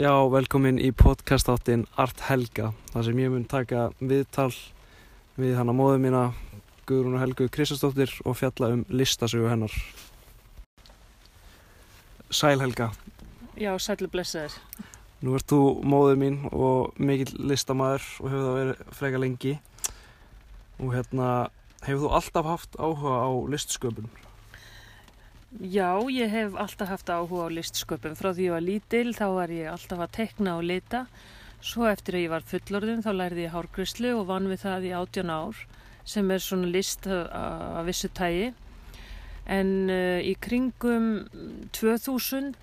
Já, velkomin í podcastáttin Art Helga, þar sem ég mun taka viðtal við hana móðu mína Guðrún og Helgu Kristastóttir og fjalla um listasögu hennar. Sæl Helga, Já, sætlu blessaður. nú ert þú móðu mín og mikill listamæður og hefur það verið freka lengi og hérna hefur þú alltaf haft áhuga á listsköpun? Já, ég hef alltaf haft áhuga á listsköpum. Frá því ég var lítil þá var ég alltaf að tekna og lita. Svo eftir að ég var fullorðin þá lærði ég hárgrislu og vann við það í 18 ár sem er svona list af vissu tægi. En uh, í kringum 2000,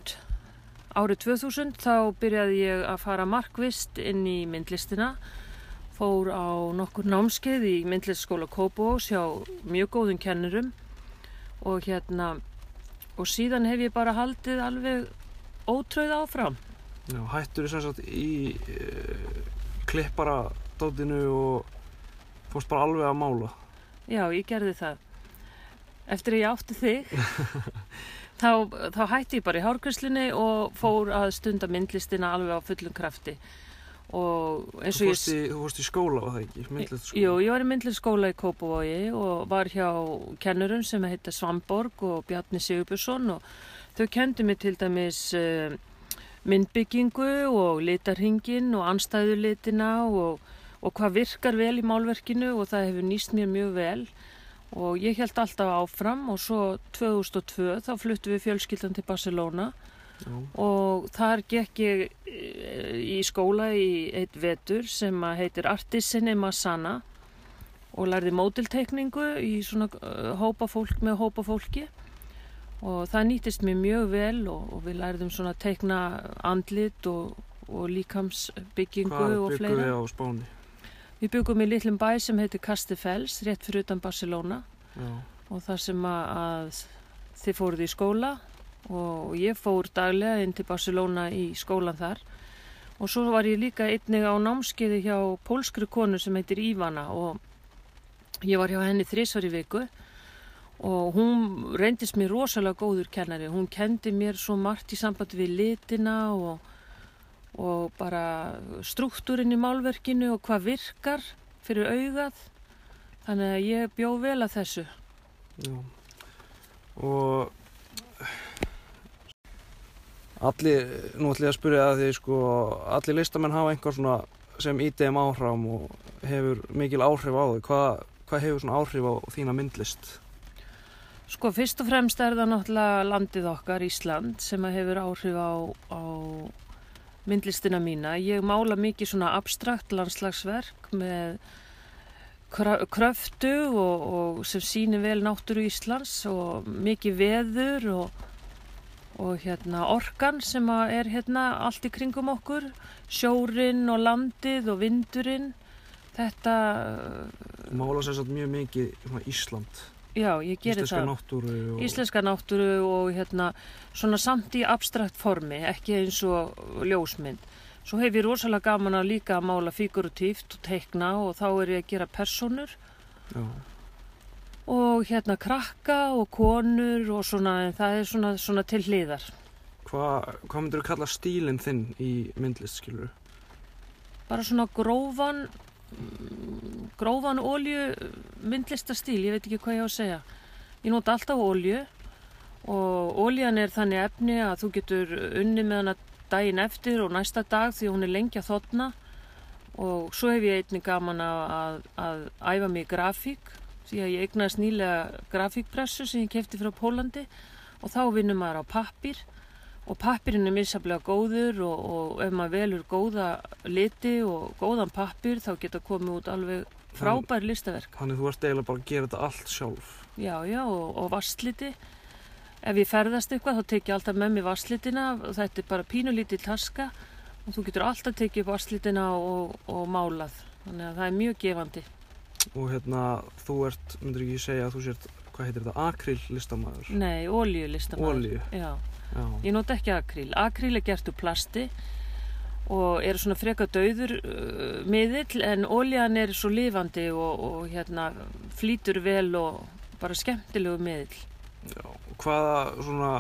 árið 2000 þá byrjaði ég að fara markvist inn í myndlistina. Fór á nokkur námskeið í myndlistskóla Kópavós hjá mjög góðum kennurum og hérna og síðan hef ég bara haldið alveg ótröð áfram. Já, hættur þú sem sagt í uh, klippara dótinu og fórst bara alveg að mála? Já, ég gerði það. Eftir að ég átti þig, þá, þá hætti ég bara í hárgræslinni og fór að stunda myndlistina alveg á fullum krafti. Og eins og í, þú fórst í skóla, var það ekki? Myndlist Jú, ég var í myndlistskóla í Kópavogi og var hjá kennurum sem heita Svamborg og Bjarni Sigurbjörnsson og þau kendi mig til dæmis uh, myndbyggingu og litarhingin og anstæðulitina og, og hvað virkar vel í málverkinu og það hefur nýst mér mjög vel og ég held alltaf áfram og svo 2002 þá fluttu við fjölskyldan til Barcelona Já. og þar gekk ég eh, í skóla í eitt vetur sem heitir Artisinni Masana og lærði mótiltekningu í svona uh, hópa fólk með hópa fólki og það nýtist mér mjög vel og, og við lærðum svona að teikna andlit og, og líkamsbyggingu Hvað og byggum fleira. við á Spáni? Við byggum í litlum bæ sem heitir Castifels, rétt fyrir utan Barcelona Já. og þar sem að, að þið fóruð í skóla og ég fór daglega inn til Barcelona í skólan þar og svo var ég líka einnig á námskeiði hjá pólskri konu sem heitir Ívana og ég var hjá henni þrísvar í viku. Og hún reyndist mér rosalega góður kennari, hún kendi mér svo margt í sambandi við litina og, og bara struktúrin í málverkinu og hvað virkar fyrir augað. Þannig að ég bjó vel að þessu. Já. Og allir, nú ætlum ég að spyrja að því sko, allir listamenn hafa einhver svona sem ídegum áhrám og hefur mikil áhrif á þau. Hvað, hvað hefur svona áhrif á þína myndlist? Sko fyrst og fremst er það náttúrulega landið okkar, Ísland, sem hefur áhrif á, á myndlistina mína. Ég mála mikið svona abstrakt landslagsverk með krö- kröftu og, og sem sýnir vel náttúru Íslands og mikið veður og, og hérna orkan sem er hérna allt í kringum okkur, sjórin og landið og vindurinn. Þetta, Mála sér satt mjög mikið Ísland, já, ég gerir íslenska það. náttúru og... íslenska náttúru og hérna svona samt í abstrakt formi, ekki eins og ljósmynd. Svo hef ég rosalega gaman að líka að mála figuratíft og teikna og þá er ég að gera personur Já. Og hérna krakka og konur og svona, það er svona, svona til hliðar. Hvað, hvað myndir þú kalla stílinn þinn í myndlist, skilur? Bara svona grófan, grófan olju myndlistastíl, ég veit ekki hvað ég á að segja. Ég nota alltaf olju og oljan er þannig efni að þú getur unni með hana daginn eftir og næsta dag því hún er lengi að þotna og svo hef ég einnig gaman að, að, að æfa mig í grafík því að ég eignaðist nýlega grafíkpressu sem ég kefti frá Pólandi og þá vinnum maður á pappir og pappirinn er misjaflega góður og, og ef maður velur góða liti og góðan pappir þá geta komið út alveg frábær listaverk. Þannig þú ert eiginlega bara að gera þetta allt sjálf. Já, já, og, og vassliti. Ef ég ferðast eitthvað þá tek ég alltaf með mér vasslitina og þetta er bara pínulítið taska og þú getur alltaf tekið upp vasslitina og, og málað. Þannig að það er mjög gefandi. Og hérna, þú ert, myndir ekki segja að þú sért, hvað heitir þetta, akryl listamæður? Nei, ólíu listamæður. Olíu, Já, já. ég nota ekki akríl. Akríl er gert úr plasti og er svona freka döður uh, miðill en ólían er svo lifandi og, og hérna flýtur vel og bara skemmtilegu miðill. já. Hvaða svona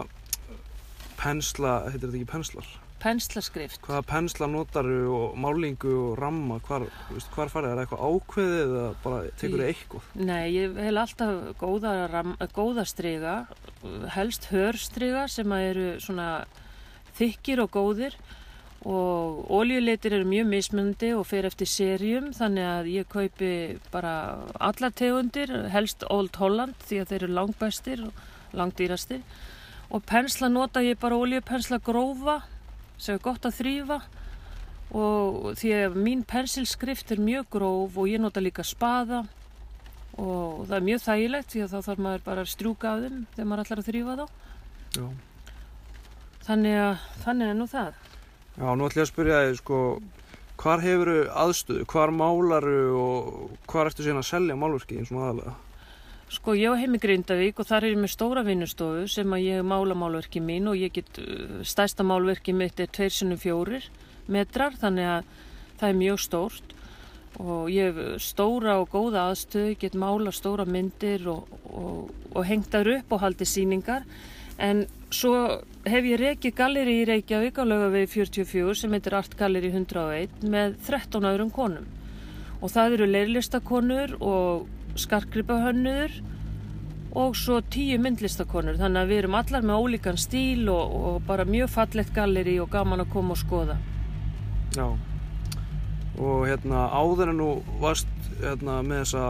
pensla, heitir þetta ekki penslar? Penslaskrift. Hvaða pensla notaru og málingu og ramma, hvar, hvar farið, er það eitthvað ákveðið eða bara tekur þið eitthvað? Nei, ég hef alltaf góða, ram, góða striga, helst hörstriga sem eru svona þykkir og góðir. Og óljuleitir eru mjög mismundi og fer eftir serjum þannig að ég kaupi bara alla tegundir, helst Old Holland því að þeir eru langbæstir og langdýrastir. Og pensla nota ég bara oljupensla grófa sem er gott að þrýfa og því að mín pensilskrift er mjög gróf og ég nota líka spaða og það er mjög þægilegt því að þá þarf maður bara að strjúka af þeim þegar maður ætlar að þrýfa þá Já. þannig að þannig er nú það Já, nú ætlum ég að spyrja þig, sko, hvar hefur aðstöðu, hvar málaru og hvar ertu síðan að selja málverki eins og aðalega? Sko ég á heimi Grindavík og þar er ég með stóra vinnustofu sem að ég mála málverki mín og ég get, uh, stærsta málverki mitt er 2x4 metrar þannig að það er mjög stórt. Og ég hef stóra og góða aðstöðu, get mála stóra myndir og, og, og hengtar upp og haldið síningar en svo hef ég reikið galleri í Reykjavík á lögavegi 44 sem heitir Art Galleri 101 með 13 öðrum konum. Og það eru leirlistakonur og skarkripahönnur og svo 10 myndlistakonur þannig að við erum allar með ólíkan stíl og, og bara mjög fallegt galleri og gaman að koma og skoða Já, og hérna áður en nú varst hérna með þessa,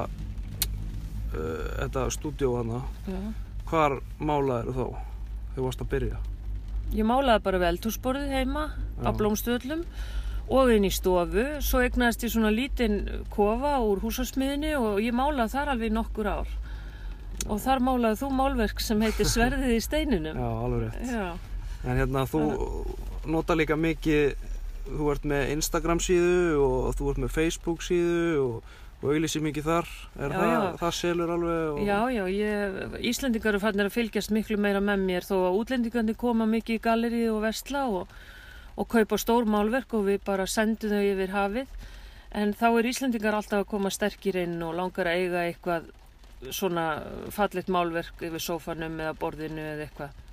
uh, þetta stúdíó hana, Já. hvar málaður þá þegar varst að byrja? Ég málaði bara veldhúsborðið heima á Já. blómstöðlum og inn í stofu. Svo egnaðist ég svona lítinn kofa úr húsasmiðinni og ég málaði þar alveg nokkur ár. Og þar málaði þú málverk sem heitir Sverðið í steininum. Já, alveg rétt. Já, En hérna þú nota líka mikið, þú ert með Instagram síðu og þú ert með Facebook síðu og, og auðlýsir mikið þar. Er Já, það, já. það selur alveg? Og... já, já ég, Íslendingar eru fannir að fylgjast miklu meira með mér þó að útlendingandi koma mikið í galleri og vestla og, og kaupa stór málverk og við bara sendum þau yfir hafið. En þá er Íslendingar alltaf að koma sterkir inn og langar að eiga eitthvað svona fallet málverk yfir sófanum eða borðinu eða eitthvað.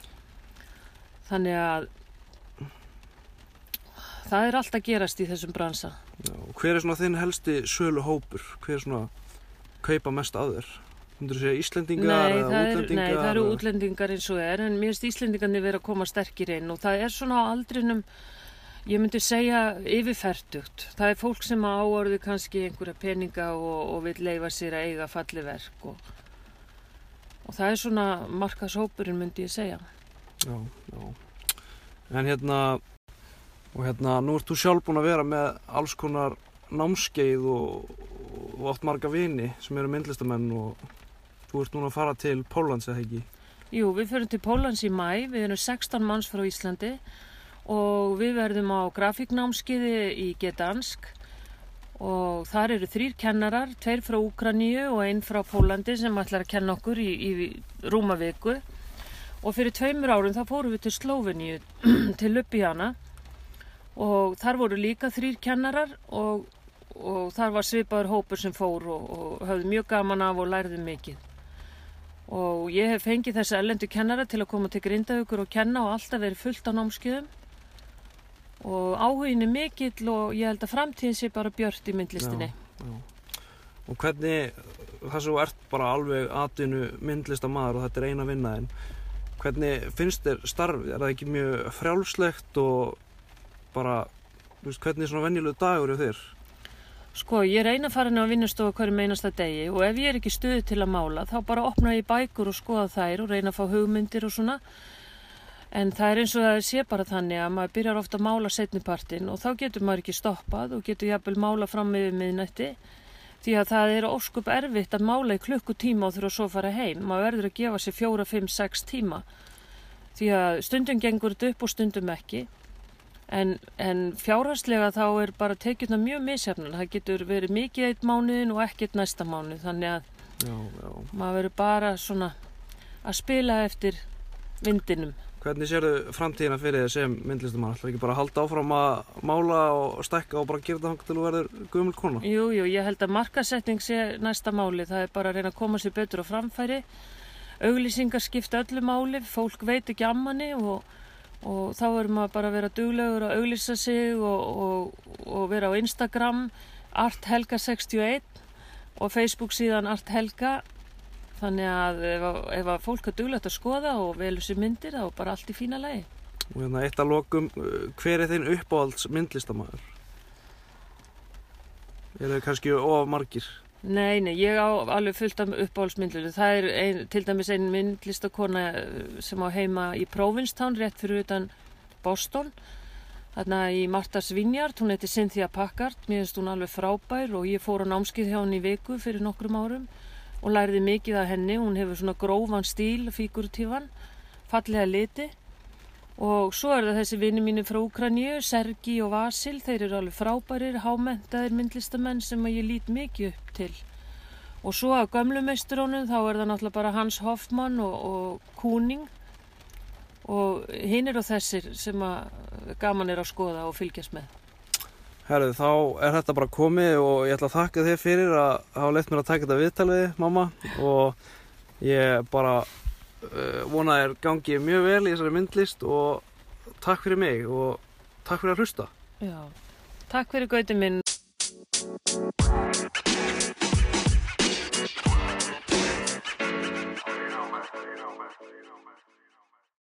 Þannig að það er allt að gerast í þessum bransa. Já, hver er svona þinn helsti sölu hópur? Hver er svona kaupa mest að Íslendingar Nei, eða er, útlendingar? nei, það eru útlendingar eins og er en mér finnst Íslendingarnir vera að koma sterkir inn og það er svona á aldrinum ég myndi segja yfirferdugt það er fólk sem á áorðu kannski einhverja peninga og, og vil leifa sér að eiga falli verk og, og það er svona markashópurinn myndi ég segja Já, já. En hérna, og hérna, nú ert þú sjálf búin að vera með alls konar námskeið og, og átt marga vini sem eru myndlistamenn og þú ert núna að fara til Pólans eða ekki? Jú, við förum til Pólans í mæ, við erum 16 manns frá Íslandi og við verðum á grafíknámskiði í Gdansk. Og þar eru þrýr kennarar, tveir frá Úkraníu og einn frá Pólandi sem ætlar að kenna okkur í, í rúma viku. Og fyrir tveimur árum þá fórum við til Slóveníu, til Ljubljana. Og þar voru líka þrýr kennarar og, og þar var svipaður hópur sem fór og, og höfðu mjög gaman af og lærðu mikið og ég hef fengið þessi ellendu kennara til að koma til Grindavíkur og kenna og alltaf verið fullt á námskeiðum og áhugin er mikill og ég held að framtíðin sé bara björt í myndlistinni. Og hvernig, það sem þú ert bara alveg atvinnu myndlistamæður og þetta er eina vinnaðin, hvernig finnst þér starfið? Er það ekki mjög frjálslegt og bara, veist, hvernig er svona venjulegu dagur hjá þér? Sko, ég reyna að fara inn á vinnustofu hverju meinasta degi og ef ég er ekki stuði til að mála þá bara opna ég bækur og skoða þær og reyna að fá hugmyndir og svona. En það er eins og það sé bara þannig að maður byrjar ofta að mála setnipartin og þá getur maður ekki stoppað og getur jafnvel mála fram yfir miðnætti. Því að það er óskup erfitt að mála í klukkutíma og þurfa svo að fara heim. Maður verður að gefa sér fjóra, fimm, sex tíma. Því að stundum gengur þetta upp og stundum ekki En, en fjárhagslega þá er bara tekjurna mjög misjafnan. Það getur verið mikið eitt mánuðin og ekkert næsta mánuð. Þannig að Já, já. maður verður bara svona að spila eftir vindinum. Hvernig sérðu framtíðina fyrir þér sem myndlistamann? Ætlar ekki bara að halda áfram að mála og stekka og bara gera þetta hangt til þú verður gömul kona? Jú, jú, ég held að markasetning sé næsta máli. Það er bara að reyna að koma sér betur á framfæri. Auglýsingar skipta öllu máli. Fólk veit ekki ammanni og, og þá er maður bara að vera duglegur að auglýsa sig og, og, og vera á Instagram arthelga61 og Facebook síðan arthelga þannig að ef, ef að fólk er duglegt að skoða og velur sér myndir þá er bara allt í fína lagi Og hérna eitt að lokum, uh, hver er þinn uppáhalds myndlistamæður? Er það kannski of margir? Nei, nei, ég á alveg fullt af uppáhaldsmyndlur. Það er ein, til dæmis ein myndlistakona eh, sem á heima í Provincetown, rétt fyrir utan Boston. Þarna í Martha's Vineyard, hún heiti Cynthia Packard, mér finnst hún alveg frábær og ég fór á námskið hjá henni í viku fyrir nokkrum árum og læriði mikið af henni. Hún hefur svona grófan stíl, fíguratífan, fallega liti og svo er það þessi vinni mínu frá Ukraínu, Sergi og Vasil, þeir eru alveg frábærir, hámentaðir myndlistamenn sem að ég lít mikið upp til. Og svo af gömlu meisturónum þá er það náttúrulega bara Hans Hoffmann og, og Kúning og hinn eru þessir sem að gaman er að skoða og fylgjast með. Herðu, þá er þetta bara komið og ég ætla að þakka þér fyrir að hafa leitt mér að taka þetta viðtalið, mamma og ég bara vona þér gangi mjög vel í þessari myndlist og takk fyrir mig og takk fyrir að hlusta. Já, takk fyrir gauti minn.